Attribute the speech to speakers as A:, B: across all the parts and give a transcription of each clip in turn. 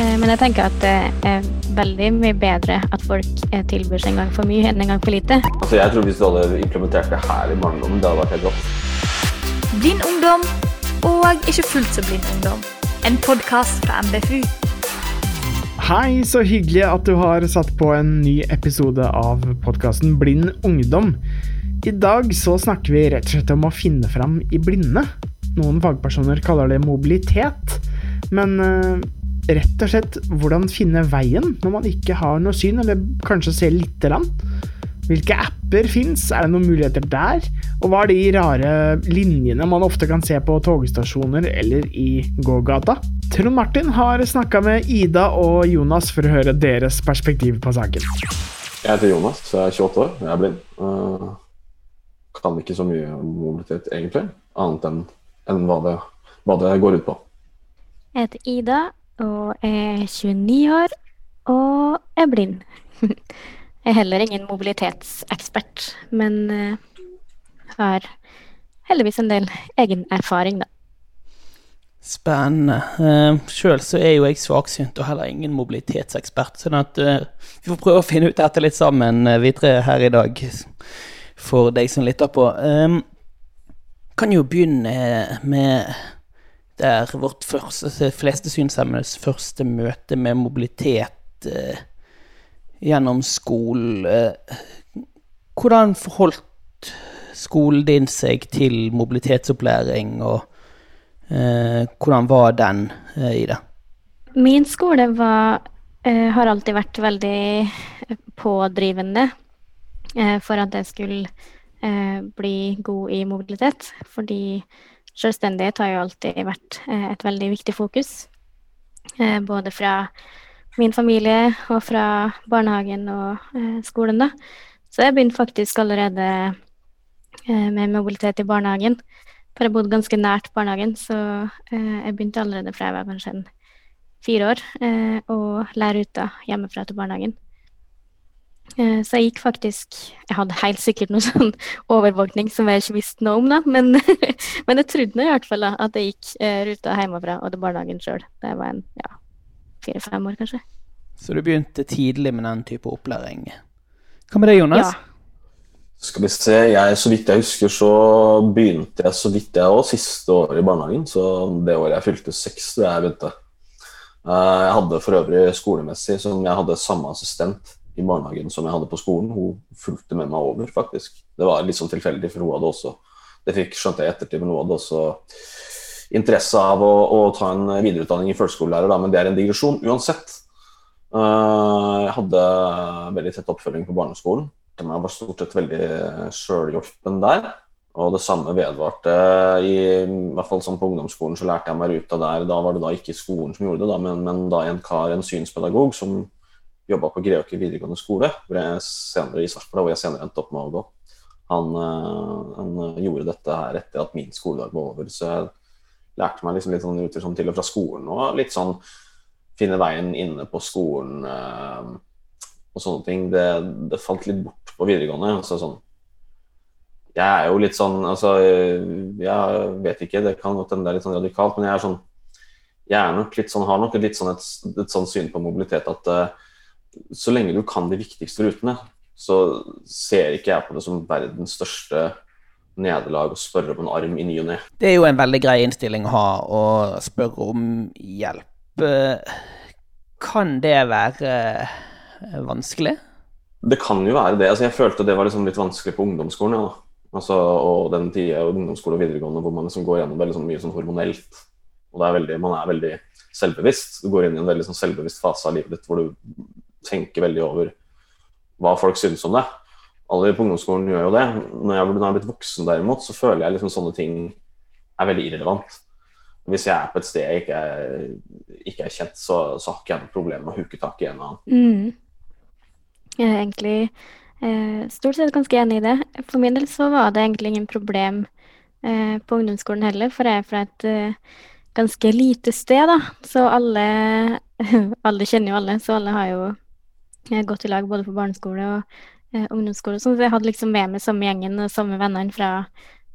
A: Eh, men jeg tenker at det er veldig mye bedre at folk eh, tilbyr seg en gang for mye enn en gang for lite.
B: Altså, jeg tror Hvis du hadde implementert det her i barndommen, det hadde vært helt rått.
C: Blind ungdom og ikke fullt så blind ungdom. En podkast fra MBFU.
D: Hei, så hyggelig at du har satt på en ny episode av podkasten Blind ungdom. I dag så snakker vi rett og slett om å finne fram i blinde. Noen fagpersoner kaller det mobilitet. Men uh, rett og slett hvordan finne veien når man ikke har noe syn, eller kanskje ser lite grann. Hvilke apper fins, er det noen muligheter der? Og hva er de rare linjene man ofte kan se på togstasjoner eller i gågata? Trond Martin har snakka med Ida og Jonas for å høre deres perspektiv på saken.
B: Jeg heter Jonas, så jeg er 28 år. Jeg er blind. Uh, kan ikke så mye om mobilitet, egentlig, annet enn, enn hva, det, hva, det, går ut på.
A: Jeg heter Ida og er 29 år og er blind. Jeg er heller ingen mobilitetsekspert, men uh, har heldigvis en del egen erfaring, da.
E: Spennende. Uh, Sjøl så er jo jeg svaksynt og heller ingen mobilitetsekspert, sånn at uh, vi får prøve å finne ut dette litt sammen, vi tre her i dag for deg som lytter på. Kan jo begynne med der vårt første, fleste synshemmedes første møte med mobilitet eh, gjennom skolen. Uh, hvordan forholdt skolen din seg til mobilitetsopplæring, og eh, hvordan var den i det?
A: Min skole var, har alltid vært veldig pådrivende Eh, for at jeg skulle eh, bli god i mobilitet. Fordi selvstendighet har jo alltid vært eh, et veldig viktig fokus. både fra min familie og fra barnehagen og skolen, da. Så jeg begynte faktisk allerede med mobilitet i barnehagen. For jeg bodde ganske nært barnehagen, så jeg begynte allerede fra jeg var kanskje en fire år å lære ut da hjemmefra til barnehagen. Eh, så jeg gikk faktisk Jeg hadde helt sikkert noe sånn overvåkning som jeg ikke visste noe om, da. Men, men jeg trodde nå i hvert fall da, at jeg gikk eh, ruta hjemmefra og til barnehagen sjøl da jeg var en ja, fire-fem år, kanskje.
E: Så du begynte tidlig med den type opplæring. Hva med deg, Jonas? Ja.
B: Skal vi se, jeg, Så vidt jeg husker, så begynte jeg så vidt jeg òg siste året i barnehagen. Så det året jeg fylte seks, da jeg begynte. Eh, jeg hadde for øvrig skolemessig som jeg hadde samme assistent i barnehagen som jeg hadde på skolen. Hun fulgte med meg over, faktisk. Det var litt sånn tilfeldig, for hun hadde også Det fikk skjønte jeg ettertid, men hun hadde også interesse av å, å ta en videreutdanning i førskolelærer, da, men det er en digresjon uansett. Uh, jeg hadde veldig tett oppfølging på barneskolen. Jeg var stort sett veldig sjølhjulpen der. Og det samme vedvarte i, i hvert fall sånn på ungdomsskolen så lærte jeg meg ruta der. Da var det da ikke skolen som gjorde det, da, men, men da en kar, en synspedagog, som jobba på Greåker videregående skole, hvor jeg senere i Svartbladet, hvor jeg senere endte opp med å gå. Han, eh, han, eh, gjorde dette her etter at min skoledag var over, så jeg lærte meg liksom litt sånn ruter sånn til og fra skolen og litt sånn finne veien inne på skolen øh, og sånne ting. Det, det, falt litt bort på videregående. altså sånn jeg er jo litt sånn altså, Jeg vet ikke, det kan godt hende det er litt sånn radikalt, men jeg er sånn jeg er nok litt sånn, har nok litt sånn et, et sånn syn på mobilitet at uh, så lenge du kan de viktigste rutene, så ser ikke jeg på det som verdens største nederlag å spørre om en arm i ny og ne.
E: Det er jo en veldig grei innstilling å ha, å spørre om hjelp. Kan det være vanskelig?
B: Det kan jo være det. Altså, jeg følte det var liksom litt vanskelig på ungdomsskolen. Ja, altså, og den tida ungdomsskole og videregående hvor man liksom går gjennom veldig sånn mye sånn hormonelt. Og er veldig, man er veldig selvbevisst. Du går inn i en veldig sånn selvbevisst fase av livet ditt hvor du tenker veldig over hva folk synes om det. Alle på ungdomsskolen gjør jo det. Når jeg, har blitt voksen, derimot, så føler jeg liksom sånne ting er veldig irrelevant. Hvis jeg er på et sted jeg ikke er, ikke er kjent, så, så, har ikke jeg noe problem med å huke tak i en
A: annen. Mm. Jeg er egentlig eh, stort sett ganske enig i det. For min del så var det egentlig ingen problem eh, på ungdomsskolen heller, for jeg er fra et eh, ganske lite sted, da. Så alle, alle kjenner jo alle, så alle har jo gått i lag både på barneskole og eh, ungdomsskole. Så jeg hadde liksom med meg samme gjengen og samme vennene fra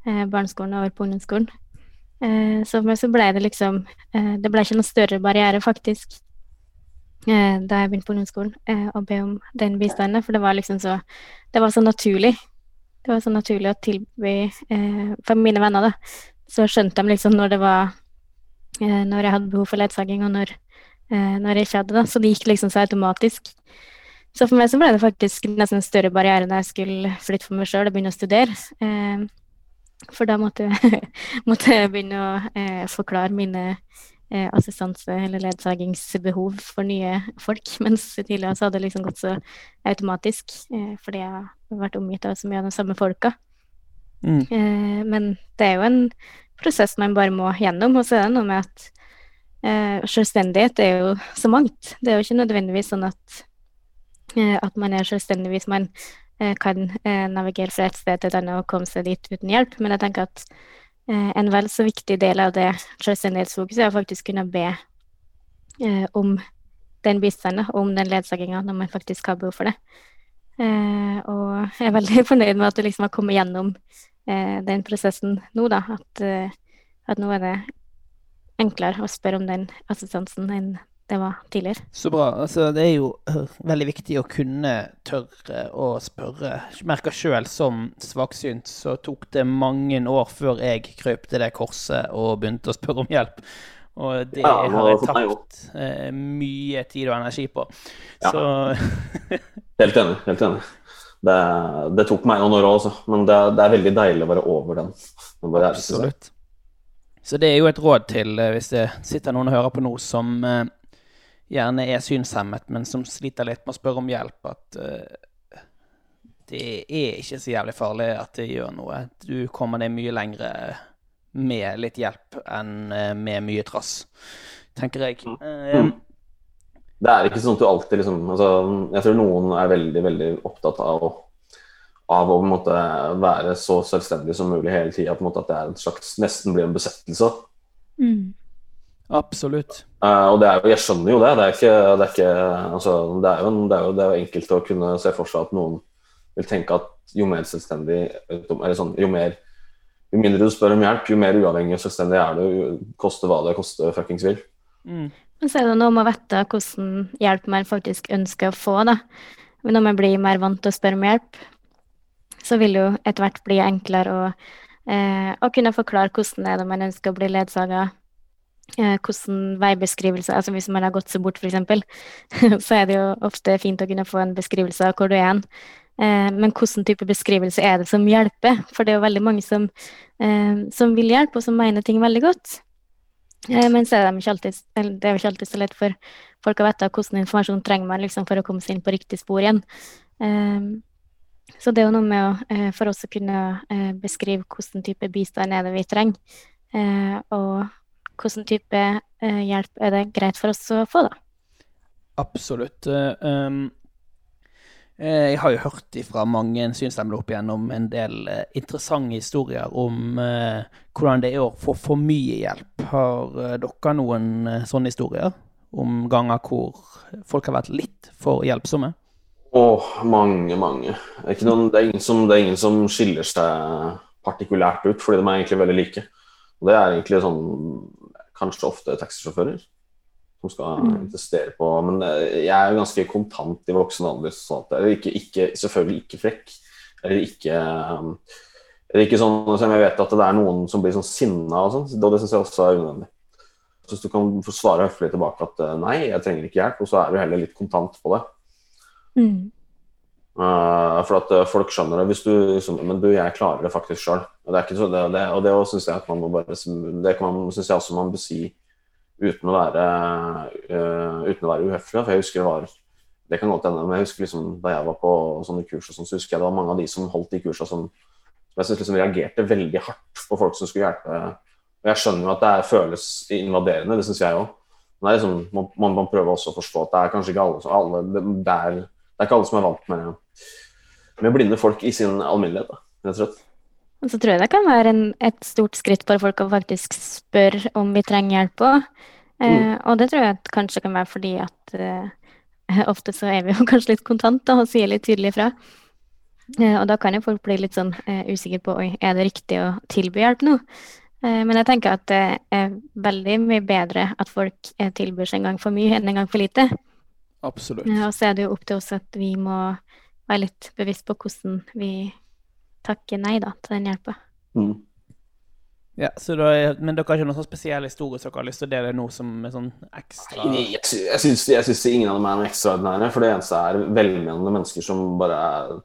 A: eh, barneskolen over på ungdomsskolen. Eh, så meg så ble det liksom eh, Det ble ikke noen større barriere, faktisk. eh, da jeg begynte på ungdomsskolen, eh, å be om den bistanden. For det var liksom så Det var så naturlig. Det var så naturlig å tilby eh, For mine venner, da, så skjønte de liksom når det var eh, Når jeg hadde behov for ledsaging, og når, eh, når jeg ikke hadde det. Så det gikk liksom så automatisk. Så for meg så ble det faktisk nesten en større barriere når jeg skulle flytte for meg sjøl og begynne å studere. Eh, for da måtte, måtte jeg begynne å eh, forklare mine eh, assistanse- eller ledsagingsbehov for nye folk. Mens tidligere så hadde det liksom gått så automatisk, eh, fordi jeg har vært omgitt av så mye av de samme folka.
E: Mm.
A: Eh, men det er jo en prosess man bare må gjennom. Og så er det noe med at eh, selvstendighet er jo så mangt. Det er jo ikke nødvendigvis sånn at, at man er selvstendig hvis man eh, kan eh, navigere fra et sted til et annet og komme seg dit uten hjelp. Men jeg tenker at eh, en vel så viktig del av det selvstendighetsfokuset er å faktisk kunne be eh, om den bistanden, om den ledsaginga, når man faktisk har behov for det. Eh, og jeg er veldig fornøyd med at du liksom har kommet gjennom eh, den prosessen nå, da. At, eh, at nå er det enklere å spørre om den assistansen enn det var tidligere.
E: Så bra. Altså, det er jo øh, veldig viktig å kunne tørre å spørre. Jeg merker sjøl som svaksynt så tok det mange år før jeg krøp til det korset og begynte å spørre om hjelp. Og det
B: Ja,
E: har jeg
B: for
E: tapt eh, mye tid og energi på.
B: Ja.
E: Så
B: Helt enig. helt enig. Det, det tok meg noen år òg, altså. Men det, det er veldig deilig å være over den.
E: Absolutt. Så det er jo et råd til eh, hvis det sitter noen og hører på nå som eh, gjerne er synshemmet, men som sliter litt med å spørre om hjelp, at uh, det er ikke så jævlig farlig at det gjør noe. Du kommer deg mye lengre med litt hjelp enn eh, med mye trass, tenker jeg. Eh,
B: Mm. Det er ikke sånn at du alltid liksom altså, Jeg tror noen er veldig, veldig opptatt av å, av å måte, være så selvstendig som mulig hele tida. At det er en slags, nesten blir en besettelse.
E: Absolutt.
B: Uh, og det er jo, jeg skjønner jo det. Det er, ikke, det er, ikke, altså, det er, jo, en, det er, jo, det er jo enkelt å kunne se for seg at noen vil tenke at jo mer selvstendig eller sånn, jo, mer, jo mindre du spør om hjelp, jo mer uavhengig og selvstendig er du. Koste hva det koste fuckings vil.
E: Mm.
A: Men så er det noe med å vite hvordan hjelp man faktisk ønsker å få, da. Men når man blir mer vant til å spørre om hjelp, så vil det jo etter hvert bli enklere å, eh, å kunne forklare hvordan er det man ønsker å bli ledsaga. Eh, hvordan veibeskrivelse Altså hvis man har gått seg bort, f.eks., så er det jo ofte fint å kunne få en beskrivelse av hvor du er hen. Eh, men hvilken type beskrivelse er det som hjelper? For det er jo veldig mange som, eh, som vil hjelpe, og som mener ting veldig godt. Men så er det, ikke alltid, det er jo ikke alltid så lett for folk å vite hvordan informasjon trenger man liksom for å komme seg inn på riktig spor igjen. Så det er jo noe med å, for oss å kunne beskrive hvilken type bistand er det vi trenger, og hvilken type eh, hjelp er det greit for oss å få, da.
E: Absolutt. Eh, um, eh, jeg har jo hørt ifra mange synshemmede opp igjennom en del interessante historier om hvordan det er å få for mye hjelp. Har dere noen sånne historier om ganger hvor folk har vært litt for hjelpsomme?
B: Åh, mange, mange. Det er, ikke noen, det, er ingen som, det er ingen som skiller seg partikulært ut, fordi de er egentlig veldig like. Og det er egentlig sånn kanskje ofte taxisjåfører som skal
A: Mm.
B: insistere på Men eh, jeg er jo ganske kontant i voksen alder, sånn at ikke, ikke, selvfølgelig ikke frekk. Eller ikke um, eller ikke sånn som jeg vet at det er noen som blir sånn sinna og sånn. Og det syns jeg også er unødvendig. Så du kan få svare høflig tilbake at eh, nei, jeg trenger ikke hjelp, og så er du heller litt kontant på det.
A: Mm.
B: Eh, for at uh, folk skjønner det hvis du liksom, Men du, jeg klarer det faktisk sjøl. Og det så det, det, og det synes jeg at man må bare Det man, synes jeg også man bør si uten å være uh, uten å være uhøflig. For jeg husker det var Det kan godt hende, men jeg husker liksom da jeg var på sånne kurs, sånn, så husker jeg det var mange av de som holdt de kursene som, jeg synes liksom reagerte veldig hardt på folk som skulle hjelpe. Og jeg skjønner jo at det er, føles invaderende, det syns jeg òg. Men det er liksom, man, man, prøver også å forstå at det er kanskje ikke alle, alle det, det, er, det er ikke alle som er vant med, med blinde folk i sin alminnelighet. da, rett og slett.
A: Og så tror jeg det kan være en, et stort skritt for folk å faktisk spørre om vi trenger hjelp òg. Eh, og det tror jeg at kanskje kan være fordi at eh, ofte så er vi jo kanskje litt kontante og sier litt tydelig fra. Eh, og da kan jo folk bli litt sånn eh, usikre på oi, er det riktig å tilby hjelp nå. Eh, men jeg tenker at det er veldig mye bedre at folk eh, tilbyr seg en gang for mye enn en gang for lite.
E: Absolutt.
A: Eh, Og så er det jo opp til oss at vi må være litt bevisst på hvordan vi takker nei da, til den hjelpa.
B: Mm.
E: Ja, så da Men dere har ikke noen sånn spesiell historie som dere har lyst til å dele nå som er sånn ekstra
B: Nei, jeg, syns, jeg syns ingen av dem er noe ekstraordinære, for det eneste er velmenende mennesker som bare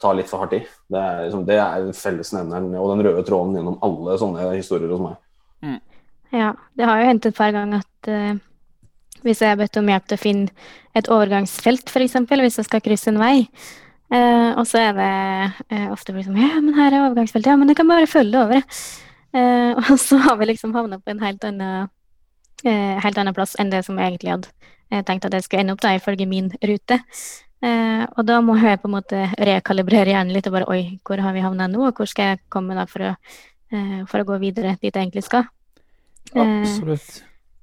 B: tar litt for hardt i. Det er, liksom, det er fellesnevneren og den røde tråden gjennom alle sånne historier hos meg.
A: Ja, det har jo hendt et par ganger at uh, hvis jeg har bedt om hjelp til å finne et overgangsfelt, f.eks., hvis jeg skal krysse en vei, eh, og så er det eh, ofte liksom Ja, men her er overgangsfeltet. Ja, men jeg kan bare følge det over. Eh, og så har vi liksom havna på en helt annen, eh, helt annen plass enn det som jeg egentlig hadde eh, tenkt at jeg skulle ende opp da, ifølge min rute. Eh, og da må jeg på en måte rekalibrere hjernen litt og bare Oi, hvor har vi havna nå, og hvor skal jeg komme da for å, eh, for å gå videre dit jeg egentlig skal?
E: Absolutt.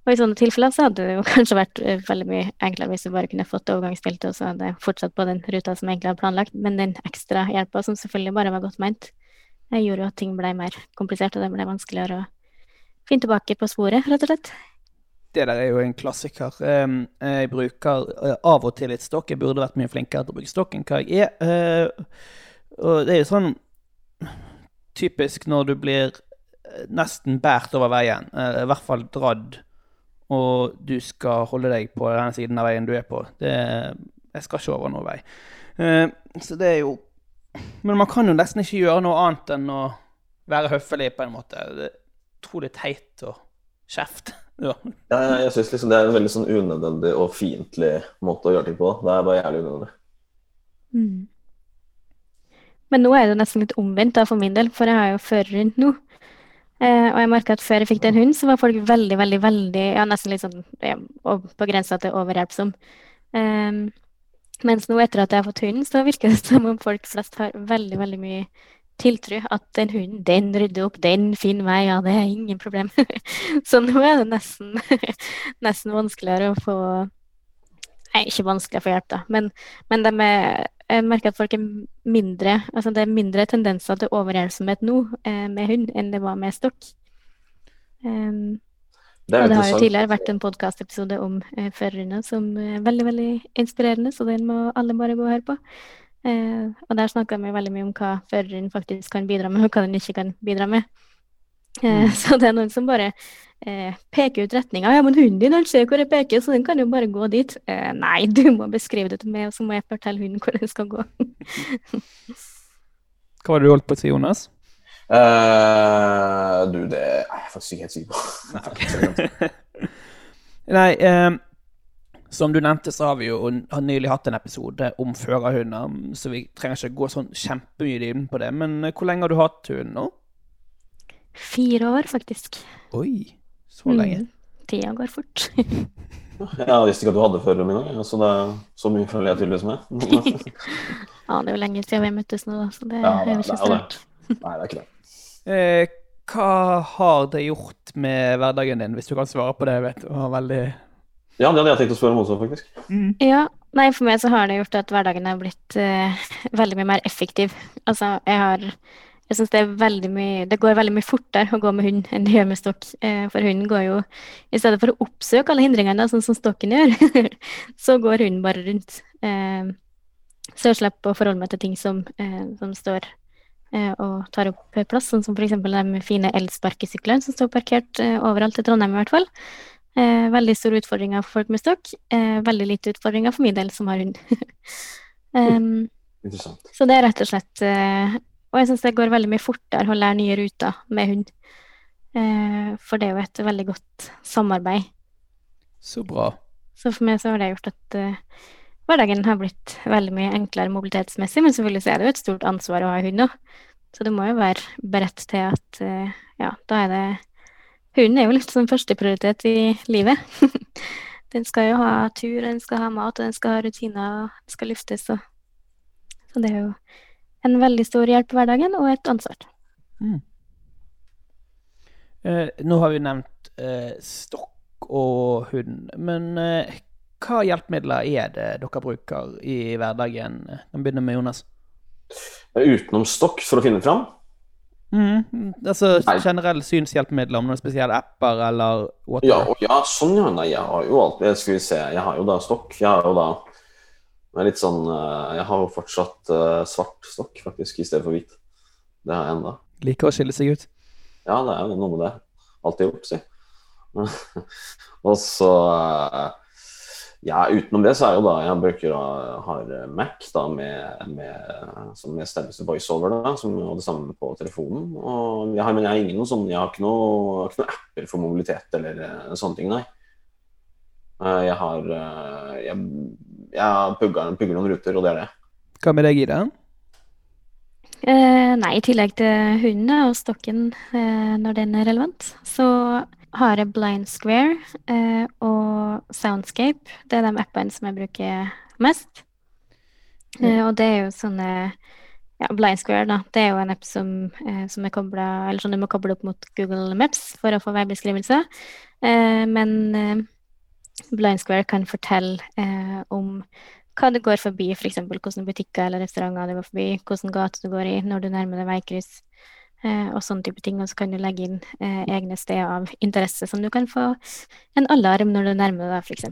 A: Og i sånne tilfeller så hadde det jo kanskje vært eh, veldig mye enklere hvis vi bare kunne fått overgangsfeltet, og så hadde jeg fortsatt på den ruta som jeg egentlig hadde planlagt. Men den ekstra hjelpa, som selvfølgelig bare var godt meint, jeg gjorde jo at ting ble mer komplisert, og det ble vanskeligere å finne tilbake på sporet, rett og slett.
E: Det der er jo en klassiker. Jeg bruker eh, av og til litt stokk. Jeg burde vært mye flinkere til å bruke stokk enn hva jeg er. Eh, og det er jo sånn typisk når du blir eh, nesten båret over veien, eh, i hvert fall dradd, og du skal holde deg på den siden av veien du er på. Det, jeg skal ikke over noen vei. Eh, Så det er jo Men man kan jo nesten ikke gjøre noe annet enn å være høflig, på en måte. Det er utrolig teit og kjeft. Ja.
B: Jeg, jeg synes liksom det er en veldig sånn unødvendig og fiendtlig måte å gjøre ting på. Det er bare jævlig unødvendig.
A: Men nå er det nesten litt omvendt da, for min del, for jeg har jo førerhund nå. Eh, og jeg merka at før jeg fikk den hunden, så var folk veldig, veldig, veldig Ja, nesten litt sånn ja, på grensa til overhjelpsom. Eh, mens nå, etter at jeg har fått hunden, så virker det som om folk flest har veldig, veldig mye tiltro. At den hunden, den rydder opp, den finner vei, ja, det er ingen problem. så nå er det nesten, nesten vanskeligere å få Nei, ikke vanskelig å få hjelp, da, men, men de er, jeg merker at folk er mindre Altså det er mindre tendenser til overhjelpsomhet nå eh, med hund enn det var med stokk. Um,
B: Det
A: og det har jo tidligere vært en podkastepisode om eh, førerhunder som er veldig, veldig inspirerende, så den må alle bare gå og høre på. Eh, og der snakka vi veldig mye om hva føreren faktisk kan bidra med, og hva den ikke kan bidra med. Eh, Så det er noen som bare eh, peker ut retninga. Ja, men hunden din han ser hvor jeg peker, så den kan jo bare gå dit. Eh, nei, du må beskrive det til meg, og så må jeg fortelle hunden hvor den skal gå.
E: Hva var det du holdt på å si, Jonas?
B: Uh, du, det er jeg faktisk ikke helt sikker på.
E: Nei, um, som du nevnte, så har vi jo har nylig hatt en episode om førerhunder, så vi trenger ikke gå sånn kjempemye i dybden på det. Men hvor lenge har du hatt hund nå?
A: Fire år, faktisk.
E: Oi, så lenge.
A: Mm, Tida går fort.
B: Jeg visste ikke at du hadde min engang, så det er så mye følger jeg tydeligvis med.
A: Ja, det er jo lenge siden vi møttes nå, da, så det
B: Ja,
A: er jo ikke så rart.
B: Nei, det er ikke det.
E: Eh, hva har det gjort med hverdagen din, hvis du kan svare på det? vet du, veldig...
B: Ja, det hadde jeg tenkt å spørre om også, faktisk.
A: Ja, nei, for meg så har det gjort at hverdagen har blitt uh, veldig mye mer effektiv. Altså, jeg har Jeg syns det er veldig mye Det går veldig mye fortere å gå med hund enn det gjør med stokk. Eh, for hunden går jo I stedet for å oppsøke alle hindringene, sånn som stokken gjør, så går hunden bare rundt. Eh, så jeg slipper å forholde meg til ting som, eh, som står og tar opp plass, sånn som f.eks. de fine elsparkesyklene som står parkert overalt i Trondheim i hvert fall. Veldig store utfordringer for folk med stokk. Veldig lite utfordringer for min del, som har hund. um,
B: Interessant.
A: så det er rett og slett Og jeg syns det går veldig mye fortere å lære nye ruter med hund. Eh, for det er jo et veldig godt samarbeid.
E: Så bra.
A: Så for meg så har det gjort at eh, hverdagen har blitt veldig mye enklere mobilitetsmessig, men selvfølgelig så er det jo et stort ansvar å ha hund òg. Så du må jo være beredt til at eh, ja, da er det Hunden er jo litt sånn førsteprioritet i livet. den skal jo ha tur, den skal ha mat, og den skal ha rutiner, og den skal luftes og Så det er jo en veldig stor hjelp i hverdagen, og et ansvar.
E: Eh, nå har vi nevnt eh, stokk og hund, men eh, hva hjelpemidler er det dere bruker i hverdagen? Vi begynner med Jonas.
B: Utenom stokk for å finne fram?
E: Mm, altså
B: Nei.
E: generelle synshjelpemidler, om noen spesielle apper eller
B: Ja,
E: whatever.
B: og ja, sånn ja. Nei, jeg har jo alt. Skal vi se, jeg har jo da stokk. Jeg har jo da Det er litt sånn eh, Jeg har jo fortsatt eh, svart stokk, faktisk, i stedet for hvit. Det har jeg ennå.
E: Liker å skille seg ut.
B: Ja, det er noe med det. Alltid gjort, si. og så eh, Ja, utenom det så er jo da jeg bruker å har Mac da med, med som med stemmeste voiceover, da, som og det samme på telefonen. Og jeg har, men jeg har ingen noe sånn Jeg har ikke noe, noe apper for mobilitet eller sånne ting, nei. Jeg har Jeg, jeg pugger, pugger noen ruter, og det er det.
E: Hva med deg, Ida?
A: Eh, nei, i tillegg til hundene og stokken eh, når den er relevant, så har jeg Blind Square eh, og Soundscape. Det er de appene som jeg bruker mest. Eh, og det er jo sånne ja, Blind Square, da. Det er jo en app som, eh, som er koblet, eller som du må koble opp mot Google Maps for å få veibeskrivelse. Eh, men eh, Blind Square kan fortelle eh, om hva du går forbi, f.eks. For hvilke butikker eller restauranter du går forbi, hvilken gate du går i når du nærmer deg veikryss, eh, og sånne type ting. Og så kan du legge inn eh, egne steder av interesse som du kan få en alarm når du nærmer deg, f.eks.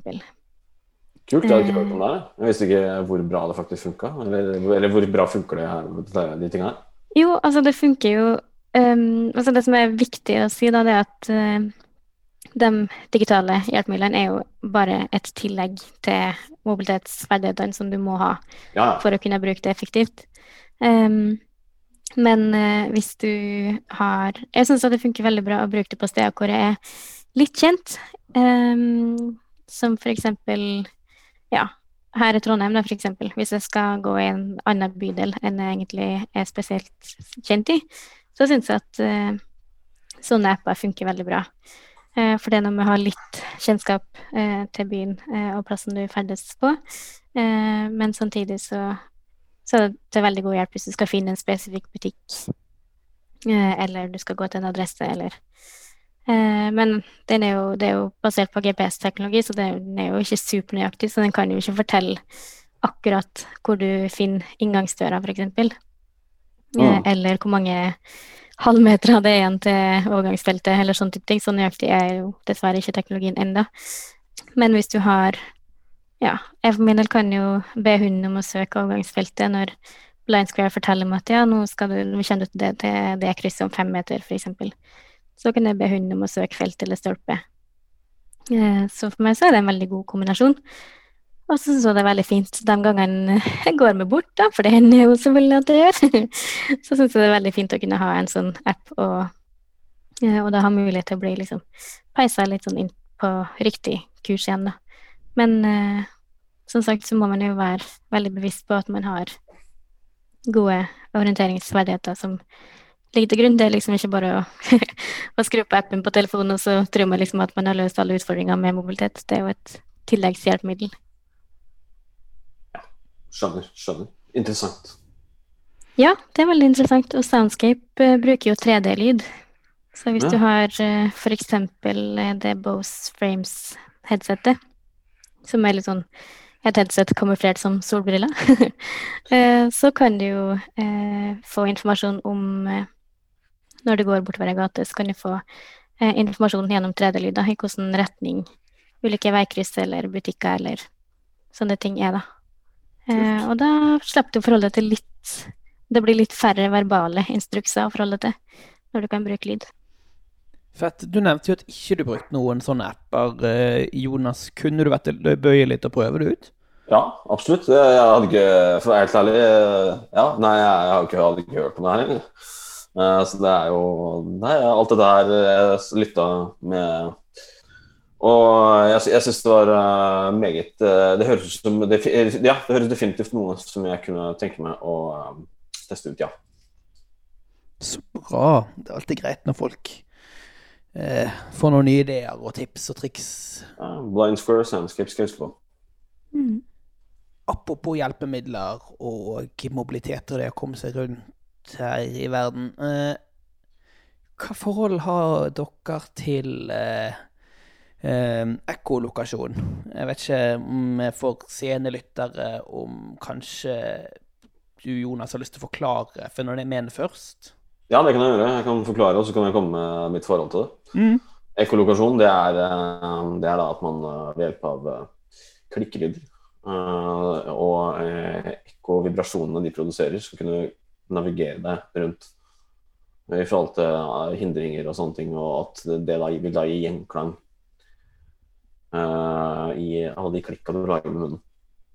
B: Kult, jeg hadde ikke hørt om det. her. Jeg visste ikke hvor bra det faktisk funka. Eller, eller hvor bra funker det her, de tingene her.
A: Jo, altså det funker jo um, altså Det som er viktig å si, da, det er at uh, de digitale hjelpemidlene er jo bare et tillegg til mobilitetsferdighetene som du må ha
B: Ja,
A: for å kunne bruke det effektivt. Um, men uh, hvis du har Jeg syns det funker veldig bra å bruke det på steder hvor jeg er litt kjent. Um, som for eksempel Ja, her i Trondheim, da, for eksempel. Hvis jeg skal gå i en annen bydel enn jeg egentlig er spesielt kjent i, så syns jeg at uh, sånne apper funker veldig bra. Eh, for det er noe med å ha litt kjennskap eh, til byen eh, og plassen du ferdes på. Eh, men samtidig så, så er det til veldig god hjelp hvis du skal finne en spesifikk butikk, eh, eller du skal gå til en adresse, eller eh, Men den er jo, det er jo basert på GPS-teknologi, så den er jo ikke supernøyaktig, så den kan jo ikke fortelle akkurat hvor du finner inngangsdøra, f.eks.
B: Mm.
A: eller hvor mange halvmeter det er igjen til overgangsfeltet, eller sånn type ting. Så nøyaktig er jo dessverre ikke teknologien enda. Men hvis du har Ja, jeg for min del kan jo be hunden om å søke overgangsfeltet når Blind Square forteller meg at ja, nå, skal du, kjenne ut det, til det krysset om fem meter, f.eks. Så kan jeg be hunden om å søke felt eller stolpe. Eh, Så for meg så er det en veldig god kombinasjon. Og så jeg det er veldig fint de gangene jeg går meg bort, da, for det hender jo selvfølgelig at det gjør. Så syns jeg det er veldig fint å kunne ha en sånn app, og, eh, og da ha mulighet til å bli liksom peisa litt sånn inn på riktig kurs igjen, da. Men eh, som sagt så må man jo være veldig bevisst på at man har gode orienteringsverdigheter som ligger til grunn. Det er liksom ikke bare å, å skru på appen på telefonen, og så tror man liksom at man har løst alle utfordringer med mobilitet. Det er jo et tilleggshjelpemiddel.
B: Skjønner. skjønner. Interessant.
A: Ja, det er veldig interessant. Og Soundscape eh, bruker jo 3D-lyd. Så hvis
B: Ja.
A: du har uh, for eksempel eh, det Bose Frames-headsetet, som er litt sånn et headset kamuflert som solbriller, eh, så kan du jo eh, få informasjon om eh, Når du går bortover ei gate, så kan du få eh, informasjon gjennom 3D-lyd da, i hvilken retning ulike veikryss eller butikker eller sånne ting er, da. Eh, og da slapp du å forholde deg til litt Det blir litt færre verbale instrukser å forholde deg til når du kan bruke lyd.
E: Fett. Du nevnte jo at ikke du brukte noen sånne apper. eh, Jonas, kunne du vært bøye litt og prøve det ut?
B: Ja, absolutt. Jeg hadde ikke, for å være helt ærlig eh, Ja, nei, jeg har ikke, hadde ikke hørt om det her engang. Eh, Så det er jo Nei, alt det der jeg lytta med Og jeg, jeg syns det var uh, meget uh, Det høres ut som det, Ja, det høres definitivt noe som jeg kunne tenke meg å eh, teste ut, ja.
E: Så bra. Det er alltid greit når folk uh, får noen nye ideer og tips og triks.
B: Blind Square Soundscape skal jeg huske på.
E: Apropos hjelpemidler og mobilitet og det å komme seg rundt her i verden. Eh, hva forhold har dere til eh, eh, ekkolokasjon? Jeg vet ikke om jeg får scenelyttere om kanskje du, Jonas, har lyst til å forklare for når det mener først?
B: Ja, det kan jeg gjøre. Jeg kan forklare, og så kan jeg komme med mitt forhold til det. Ekkolokasjon det er, eh, det er da at man eh, ved hjelp av eh, klikkelyder eh, og ekkovibrasjonene de produserer, skal kunne navigere deg rundt i forhold til hindringer og sånne ting, og at det da vil da gi gjenklang eh, i alle de klikka du lager med munnen.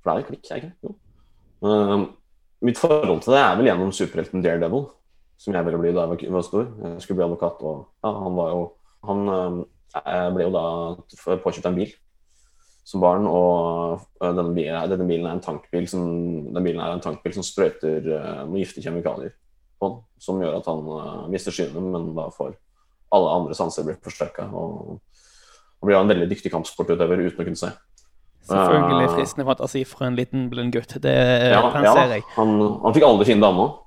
B: For det er jo klikk, er det ikke? Jo. Uh, mitt forhold til det er vel gjennom superhelten Daredevil, som jeg ville bli da jeg var stor. Jeg skulle bli advokat, og ja, han var jo Han uh, ble jo da påkjøpt en bil som barn, og denne bilen, denne bilen er en tankbil som, den bilen er en tankbil som sprøyter uh, noen giftige kjemikalier på som gjør at han uh, mister synet, men da får alle andre sanser blitt forsterka. Og, og blir da en veldig dyktig kampsportutøver uten å kunne se.
E: Selvfølgelig
B: Eh,
E: fristende fantasi for en liten blind gutt. Det
B: Ja, ja,
E: jeg.
B: han, han fikk aldri finne damene.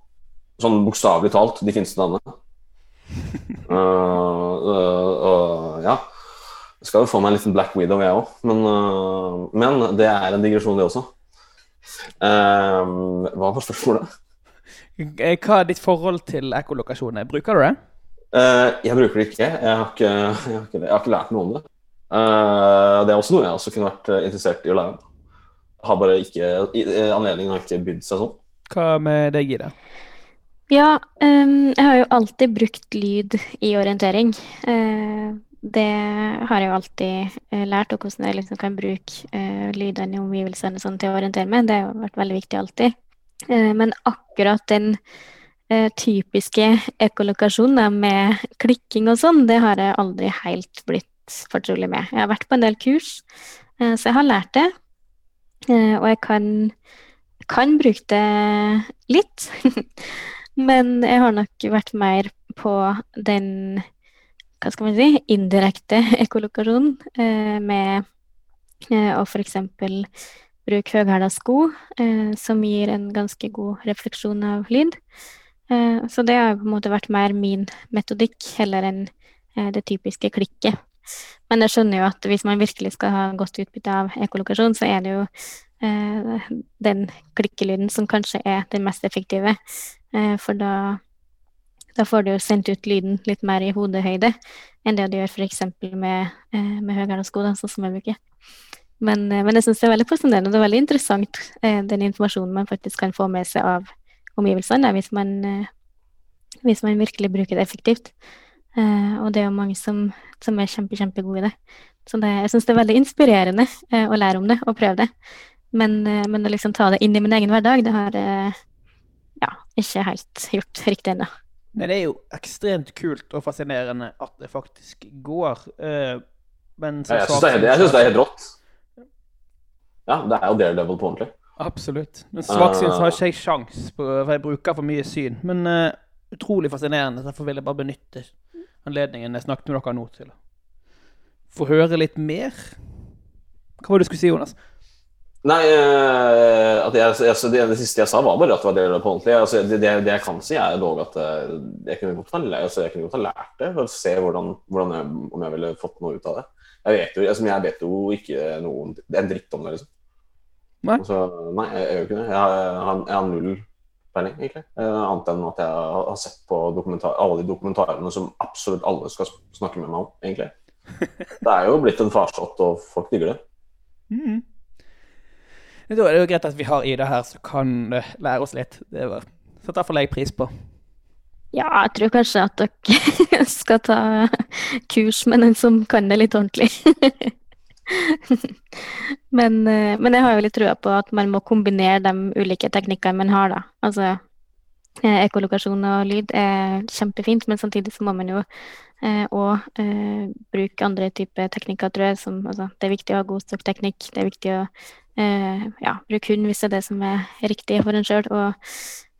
B: Sånn bokstavelig talt de fineste damene. Uh, uh, uh, ja. Jeg skal jo få meg en liten Black Widow, jeg òg. Men, men det er en digresjon, det også. Hva var spørsmålet?
E: Eh, Hva er ditt forhold til ekkolokasjoner? Bruker du det?
B: Jeg bruker det ikke. Jeg har ikke, jeg har ikke, jeg har ikke lært noe om det. Uh, det er også noe jeg også kunne vært uh, interessert i å lære. Har bare ikke, i- eh, Anledningen har ikke bydd seg sånn.
E: Hva med deg, Ida?
A: Ja, um, jeg har jo alltid brukt lyd i orientering. Uh, det har jeg jo alltid uh, lært, og hvordan jeg liksom kan bruke uh, lydene i omgivelsene sånn til å orientere meg. Det har jo vært veldig viktig alltid. Eh, men akkurat den eh, typiske ekkolokasjonen med klikking og sånn, det har jeg aldri helt blitt fortrolig med. Jeg har vært på en del kurs, eh, så jeg har lært det. Eh, og jeg kan, kan bruke det litt. Men jeg har nok vært mer på den hva skal man si, indirekte ekkolokasjonen eh, med å f.eks. bruke høyhæla sko, som gir en ganske god refleksjon av lyd. Så det har på en måte vært mer min metodikk heller enn det typiske klikket. Men jeg skjønner jo at hvis man virkelig skal ha godt utbytte av ekolokasjon, så er det jo eh, den klikkelyden som kanskje er den mest effektive. Eh, for da, da får du jo sendt ut lyden litt mer i hodehøyde enn det du gjør f.eks. med, eh, med høyhæla sko, sånn som jeg bruker. Men, eh, men jeg syns det er veldig fascinerende og er veldig interessant eh, den informasjonen man faktisk kan få med seg av omgivelsene, hvis man, eh, hvis man virkelig bruker det effektivt. Eh, og det er jo mange som, som er kjempe, kjempegode i det. Så det, jeg syns det er veldig inspirerende eh, å lære om det og prøve det. Men, eh, men å liksom ta det inn i min egen hverdag, det har eh, ja, ikke helt gjort riktig ennå.
E: Nei, det er jo ekstremt kult og fascinerende at det faktisk går. eh, men som
B: Jeg syns det, jeg det er helt rått. Ja, det er jo Daredevil på ordentlig.
E: Absolutt. Men svaksynt så har ikke jeg sjans, på, for jeg bruker for mye syn. Men eh, utrolig fascinerende. Derfor vil jeg bare benytte anledningen jeg snakket med dere nå til å få høre litt mer. Hva var det du skulle si, Jonas?
B: Nei, eh, jeg, altså, det, det siste jeg sa, var bare at det var Daredevil på ordentlig. Altså, det, det, det jeg kan si, er dog at eh, jeg kunne godt ha, altså, kunne godt ha lært det. For å se hvordan, hvordan jeg, om jeg ville fått noe ut av det. Jeg vet jo, altså, jeg vet jo ikke noe, en dritt om det, liksom.
E: Nei.
B: Altså, nei, jeg, gjør ikke det. Jeg har, jeg har null peiling, egentlig. Eh, annet enn at jeg har sett på alle de dokumentarene som absolutt alle skal snakke med meg om, egentlig. Det er jo blitt en farsott, og folk digger det.
E: Mm. Da er det jo greit at vi har Ida her som kan lære oss litt. Det var, så derfor legger jeg pris på.
A: Ja, jeg tror kanskje at dere skal ta kurs med den som kan det litt ordentlig. men, eh, men jeg har jo litt trua på at man må kombinere de ulike teknikkene man har, da. Altså eh, ekkolokasjon og lyd er kjempefint, men samtidig så må man jo òg eh, bruke andre typer teknikker, tror jeg. Som, altså, det er viktig å ha god stokkteknikk. Det er viktig å eh, ja, bruke hund hvis det er det som er riktig for en sjøl. Og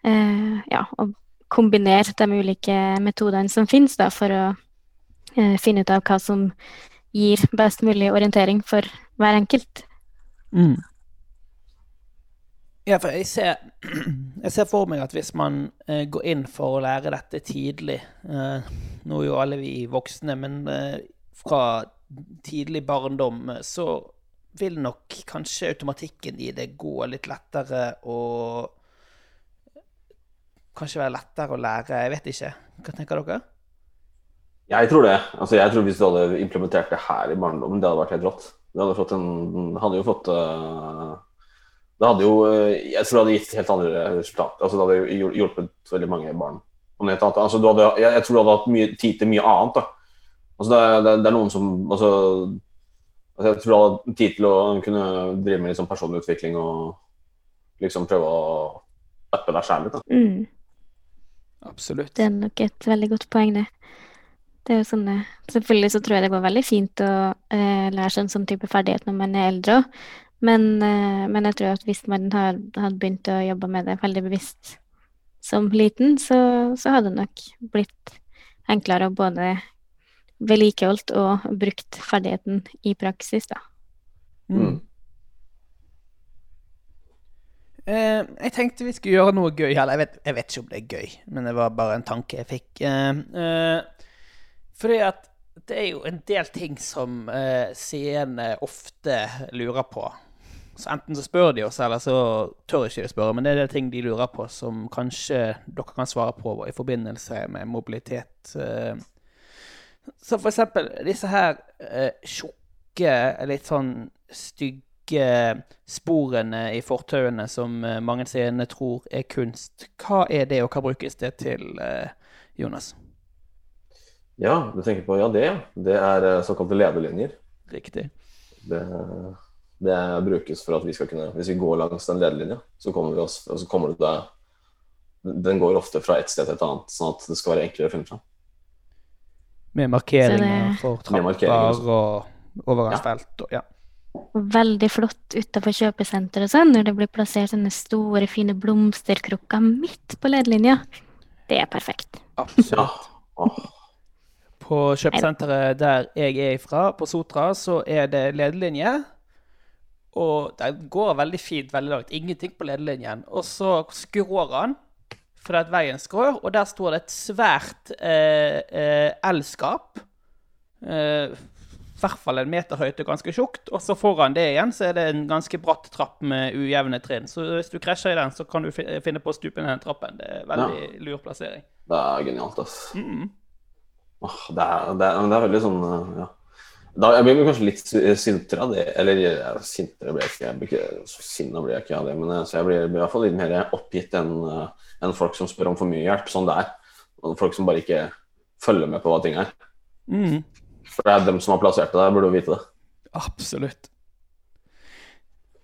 A: eh, ja, og kombinere de ulike metodene som finnes da, for å eh, finne ut av hva som gir best mulig orientering for hver enkelt.
E: Mm. Ja, for jeg ser, jeg ser for meg at hvis man eh, går inn for å lære dette tidlig eh, Nå er jo alle vi voksne, men eh, fra tidlig barndom eh, så vil nok kanskje automatikken i det gå litt lettere og Kanskje være lettere å lære, jeg vet ikke. Hva tenker dere?
B: Jeg tror det. Altså, jeg tror Hvis du hadde implementert det her i barndommen, det hadde vært helt rått. Det hadde, fått en, hadde jo fått uh, Det hadde jo eh, Jeg tror det hadde gitt helt andre resultater. Altså, det hadde hjulpet veldig mange barn. Altså, du hadde, jeg, jeg tror du hadde hatt mye tid til mye annet. da. Altså, det, er- det, er- det er noen som altså, altså, Jeg tror du hadde hatt tid til å kunne drive med litt sånn personlig utvikling og liksom prøve å uppe deg sjæl litt.
A: Mm.
E: Absolutt.
A: Det er nok et veldig godt poeng, det. Det er jo sånne, selvfølgelig så tror jeg det går veldig fint å eh, lære seg en sånn type ferdighet når man er eldre òg, men, eh, men jeg tror at hvis man har, hadde begynt å jobbe med det veldig bevisst som liten, så, så hadde det nok blitt enklere å både vedlikeholdt og brukt ferdigheten i praksis, da.
B: Mm.
E: Eh, jeg tenkte vi skulle gjøre noe gøy. Eller jeg vet, jeg vet ikke om det er gøy, men det var bare en tanke jeg fikk. Eh, eh, fordi at det er jo en del ting som eh, seerne ofte lurer på. Så enten så spør de oss, eller så tør ikke de spørre. Men det er det ting de lurer på som kanskje dere kan svare på i forbindelse med mobilitet. Eh. Så for eksempel disse her eh, tjukke, litt sånn stygge sporene i fortauene som eh, mange seende tror er kunst. Hva er det, og hva brukes det til, Jonas?
B: Ja, du tenker på ja, det. Det er eh, såkalte lederlinjer.
E: Riktig.
B: Det, det brukes for at vi skal kunne Hvis vi går langs den lederlinja, så kommer, vi oss, så kommer det deg Den går ofte fra et sted til et annet, sånn at det skal være enklere å finne fram.
E: Med markeringer for trapper og overgangsfelt og ja.
A: Veldig flott utenfor kjøpesenteret og sånn, når det blir plassert sånne store, fine blomsterkrukker midt på ledelinja. Det er perfekt.
E: Absolutt.
B: Ja.
E: På kjøpesenteret der jeg er ifra, på Sotra, så er det ledelinje. Og den går veldig fint veldig langt. Ingenting på ledelinjen. Og så skrår han fordi at veien skrår, og der står det et svært eh, eh, elskap. Eh, I hvert fall en meter høyt og ganske tjukt. Og så foran det igjen så er det en ganske bratt trapp med ujevne trinn. Så hvis du krasjer i den, så kan du finne på å stupe ned den trappen. Det er veldig lur plassering.
B: det er genialt, ass.
E: Mm.
B: Åh, det, er, det, er, det er veldig sånn eh, ja. da, Jeg blir kanskje litt sintere av det. Eller ja, sintere blir jeg ikke. Jeg blir ikke så sinna blir jeg ikke av det. Men eh, så jeg blir, blir i hvert fall litt mer oppgitt enn en folk som spør om for mye hjelp. Sånn det er. Folk som bare ikke følger med på hva ting er.
E: Mm.
B: For det er dem som har plassert det der, burde jo vite det.
E: Absolutt.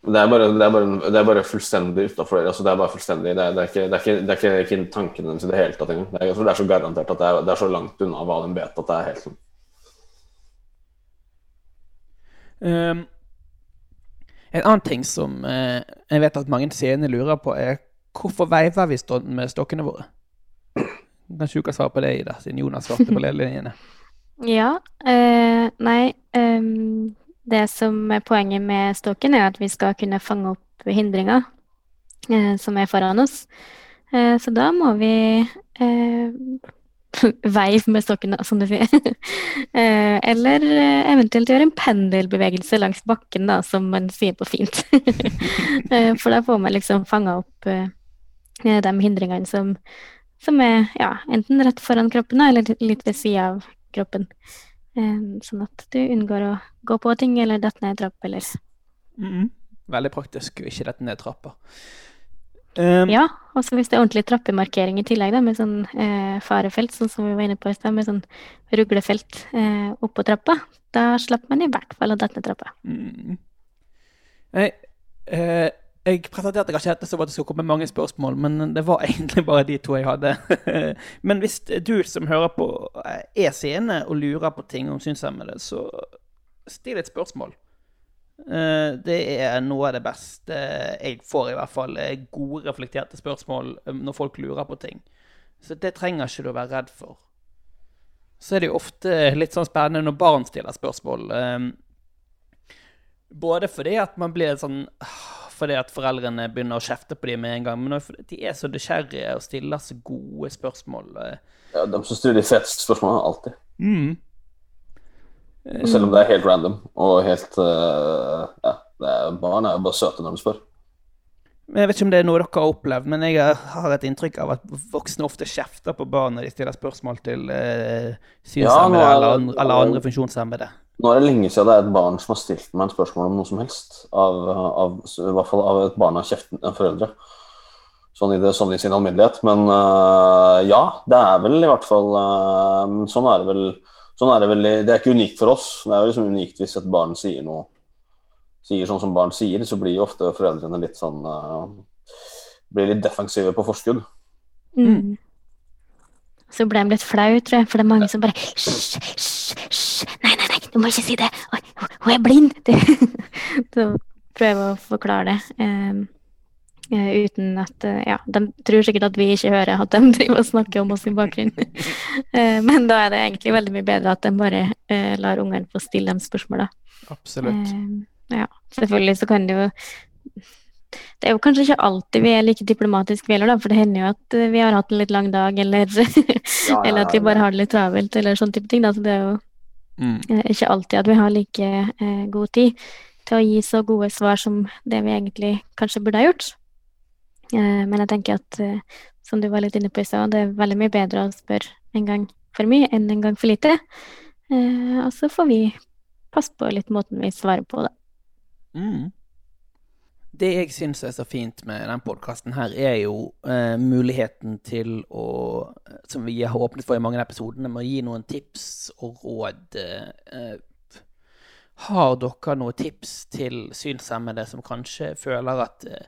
B: Det er bare, det er bare, det er bare fullstendig utafor altså Det er bare fullstendig Det er, det er, ikke, det er, ikke, det er ikke, ikke tanken deres i det hele tatt engang. Det er, det er så garantert at det er, det er så langt unna hva de vet at det er helt sånn.
E: Um, en annen ting som uh, jeg vet at mange seende lurer på, er hvorfor veiver vi stå med stokkene våre? Kanskje du kan svare på det, Ida, siden Jonas svarte på ledelinjene.
A: Ja, Uh, nei ehm, Det som er poenget med stokken, er at vi skal kunne fange opp hindringer eh, som er foran oss. Eh, så da må vi eh, veive med stokken, som du sier. eh, eller eh, eventuelt gjøre en pendelbevegelse langs bakken, da, som man sier på fint. eh, for da får man liksom fanga opp de hindringene som, som er ja, enten rett foran kroppen eller litt ved sida av kroppen. Sånn at du unngår å gå på ting eller dette ned trapp eller
E: Mhm. Veldig praktisk å ikke dette ned trappa. Um,
A: Ja, og hvis det er ordentlig trappemarkering i tillegg, da, med sånn eh, farefelt, sånn som vi var inne på i stad, med sånn ruglefelt eh, oppå trappa, da slapp man i hvert fall å dette ned trappa.
E: Mm. Nei, eh, jeg presenterte kanskje som at det skulle komme mange spørsmål, men det var egentlig bare de to jeg hadde. men hvis du som hører på eh, er seende og lurer på ting om synshemmede, så still et spørsmål. Eh, Det er noe av det beste jeg får, i hvert fall. eh, Gode, reflekterte spørsmål eh, når folk lurer på ting. Så det trenger ikke du å være redd for. Så er det jo ofte litt sånn spennende når barn stiller spørsmål. Eh, Både fordi at man blir sånn Fordi at foreldrene begynner å kjefte på dem med en gang, men også fordi de er så nysgjerrige og stiller så gode spørsmål. eh.
B: Ja, de som stiller de feteste spørsmålene, alltid.
E: Mm.
B: Selv om det er helt random og helt uh, Ja, er, barn er jo bare søte når de spør.
E: Jeg vet ikke om det er noe dere har opplevd, men jeg har et inntrykk av at voksne ofte kjefter på barn når de stiller spørsmål til
B: uh,
E: synshemmede
B: er
E: eller, eller andre funksjonshemmede.
B: Nå er det lenge siden det er et barn som har stilt meg et spørsmål om noe som helst. Av, av, I hvert fall av et barn av kjeften av foreldre. Sånn i, det, sånn i sin alminnelighet. Men uh, ja, det er vel i hvert fall uh, Sånn er det vel. Sånn er det, vel det er ikke unikt for oss. Det er jo liksom unikt hvis et barn sier noe Sier sånn som barn sier, så blir jo ofte foreldrene litt sånn uh, Blir litt defensive på forskudd.
A: Mm. Så ble de litt flau, tror jeg, for det er mange som bare Hysj, hysj, hysj, nei, nei, du må ikke si det. Oi, hun- er blind. Så prøve å forklare det. eh, uten at eh, Ja, de tror sikkert at vi ikke hører at de driver og snakker om oss i bakgrunnen. Eh, Men da er det egentlig veldig mye bedre at de bare uh, lar ungene få stille de spørsmåla.
E: Absolutt.
A: Eh, ja, selvfølgelig så kan det jo Det er jo kanskje ikke alltid vi er like diplomatiske vi heller, da, for det hender jo at vi har hatt en litt lang dag, eller,
B: ja,
A: eller at vi bare har det litt travelt, eller sånne type ting. Da. Så det er jo
E: Mm.
A: eh, ikke alltid at vi har like eh, god tid til å gi så gode svar som det vi egentlig kanskje burde ha gjort. Eh, men jeg tenker at, eh, som du var litt inne på i stad, det er veldig mye bedre å spørre en gang for mye enn en gang for lite. Eh, og så får vi passe på litt måten vi svarer på, da.
E: Mm. Det jeg syns er så fint med den podkasten her, er jo eh, muligheten til å Som vi har åpnet for i mange av episodene, med å gi noen tips og råd. Eh, har dere noen tips til synshemmede som kanskje føler at eh,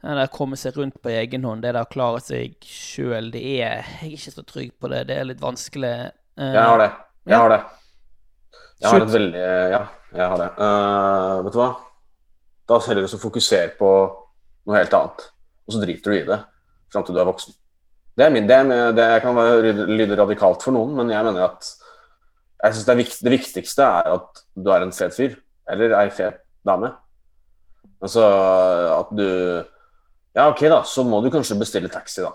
E: det å komme seg rundt på egen hånd, det der å klare seg sjøl, det er Jeg er ikke så trygg på det. Det er litt vanskelig. Eh,
B: Jeg har det. Jeg
E: Ja.
B: har det. Jeg har et veldig Ja, jeg har det. Uh, vet du hva? Da heller du fokusere på noe helt annet, og så driter du i det fram til du er voksen. Det, er min, det, er, det kan lyde radikalt for noen, men jeg mener at jeg synes det, er vikt, det viktigste er at du er en fet fyr, eller ei fet dame. Altså at du Ja, ok, da, så må du kanskje bestille taxi, da.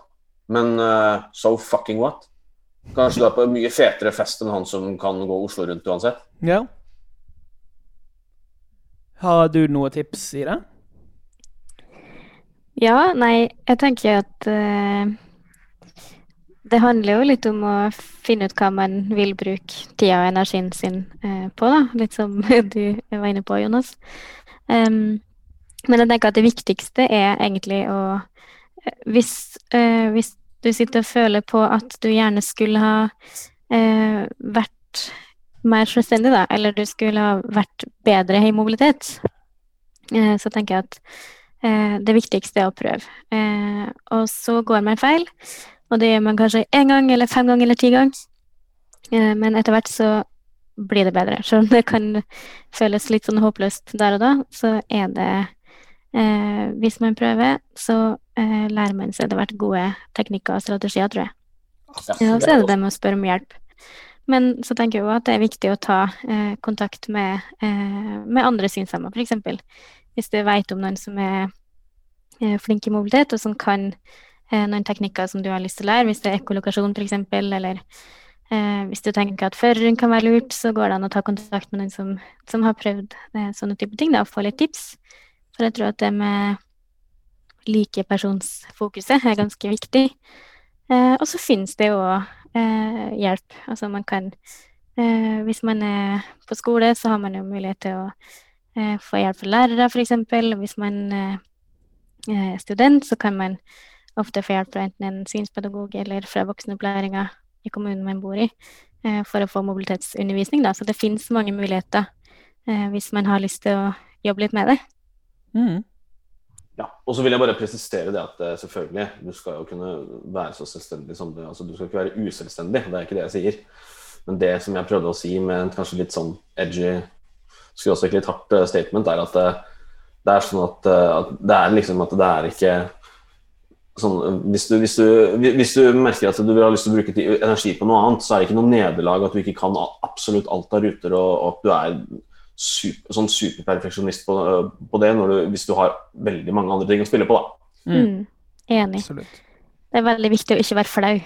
B: Men uh, so fucking what? Kanskje du er på en mye fetere fest enn han som kan gå Oslo rundt uansett.
E: Ja. Har du noen tips i det?
A: Ja, nei, jeg tenker at uh, det handler jo litt om å finne ut hva man vil bruke tida og energien sin uh, på, da. Litt som du var inne på, Jonas. Um, men jeg tenker at det viktigste er egentlig å eh, hvis, uh, hvis du sitter og føler på at du gjerne skulle ha vært mer selvstendig, da, eller du skulle ha vært bedre i mobilitet, eh, så tenker jeg at Eh, det viktigste er å prøve. Eh, og så går man feil, og det gjør man kanskje én gang eller fem ganger eller ti ganger. Eh, men etter hvert så blir det bedre. Selv om det kan føles litt sånn håpløst der og da, så er det eh, Hvis man prøver, så eh, lærer man seg etter hvert gode teknikker og strategier, tror jeg. Ja, så er det det med å spørre om hjelp. Men så tenker jeg jo at det er viktig å ta eh, kontakt med, eh, med andre synshemma, f.eks. Hvis du vet om noen som er eh, flink i mobilitet, og som kan eh, noen teknikker som du har lyst til å lære, hvis det er ekkolokasjon f.eks., eller eh, hvis du tenker at føreren kan være lurt, så går det an å ta kontakt med noen som, som har prøvd eh, sånne type ting, da, og få litt tips. For jeg tror at det med likepersonsfokuset er ganske viktig. Eh, og så finnes det jo eh, hjelp. Altså man kan eh, Hvis man er på skole, så har man jo mulighet til å eh, få hjelp fra lærere, f.eks. Hvis man eh, er student, så kan man ofte få hjelp fra enten en synspedagog eller fra voksenopplæringa i kommunen man bor i, eh, for å få mobilitetsundervisning. Da. Så det finnes mange muligheter eh, hvis man har lyst til å jobbe litt med det.
E: Mm.
B: Ja, og så vil jeg bare presisere det at eh, selvfølgelig, du skal jo kunne være så selvstendig som du altså Du skal ikke være uselvstendig, det er ikke det jeg sier. Men det som jeg prøvde å si med en kanskje litt sånn edgy, skråstrek litt hardt eh, statement, er at det, det er sånn at, eh, at det er liksom at det er ikke sånn hvis du, hvis, du, hvis du merker at du vil ha lyst til å bruke energi på noe annet, så er det ikke noe nederlag at du ikke kan absolutt alt av ruter, og, og at du er super, sånn superperfeksjonist på, på det når du, hvis du har veldig mange andre ting å spille på. Da.
E: Mm.
A: Mm. Enig.
E: Absolutt.
A: Det er veldig viktig å ikke være flau.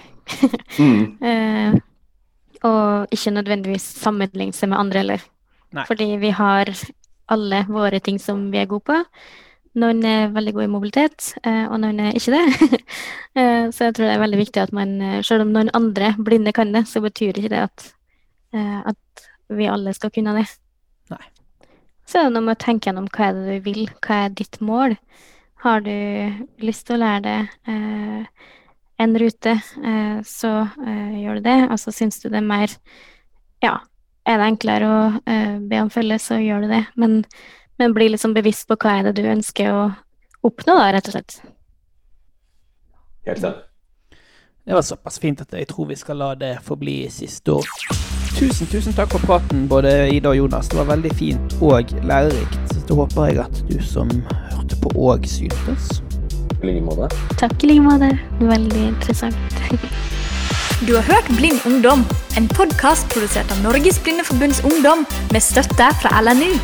A: Eh, og ikke nødvendigvis sammenligne seg med andre heller. Fordi vi har alle våre ting som vi er gode på. Noen er veldig gode i mobilitet, eh, og noen er ikke det. Eh, så jeg tror det er veldig viktig at man, eh, selv om noen andre blinde kan det, så betyr ikke det at, eh, at vi alle skal kunne det. Så er det noe med å tenke gjennom hva er det du vil, hva er ditt mål. Har du lyst til å lære deg eh, en rute, eh, så eh, gjør du det. Og så syns du det er mer Ja, er det enklere å eh, be om følge, så gjør du det. Men, men bli liksom bevisst på hva er det du ønsker å oppnå, da, rett og slett.
B: Helt sant.
E: Det var såpass fint at jeg tror vi skal la det forbli siste ord. Tusen, tusen takk for praten, både Ida og Jonas. Det var veldig fint og lærerikt. Så det håper jeg at du som hørte på òg syntes.
B: I like måte.
A: Takk i like måte. Veldig interessant.
C: Du har hørt Blind ungdom, en podkast produsert av Norges Blindeforbunds Ungdom med støtte fra LNU.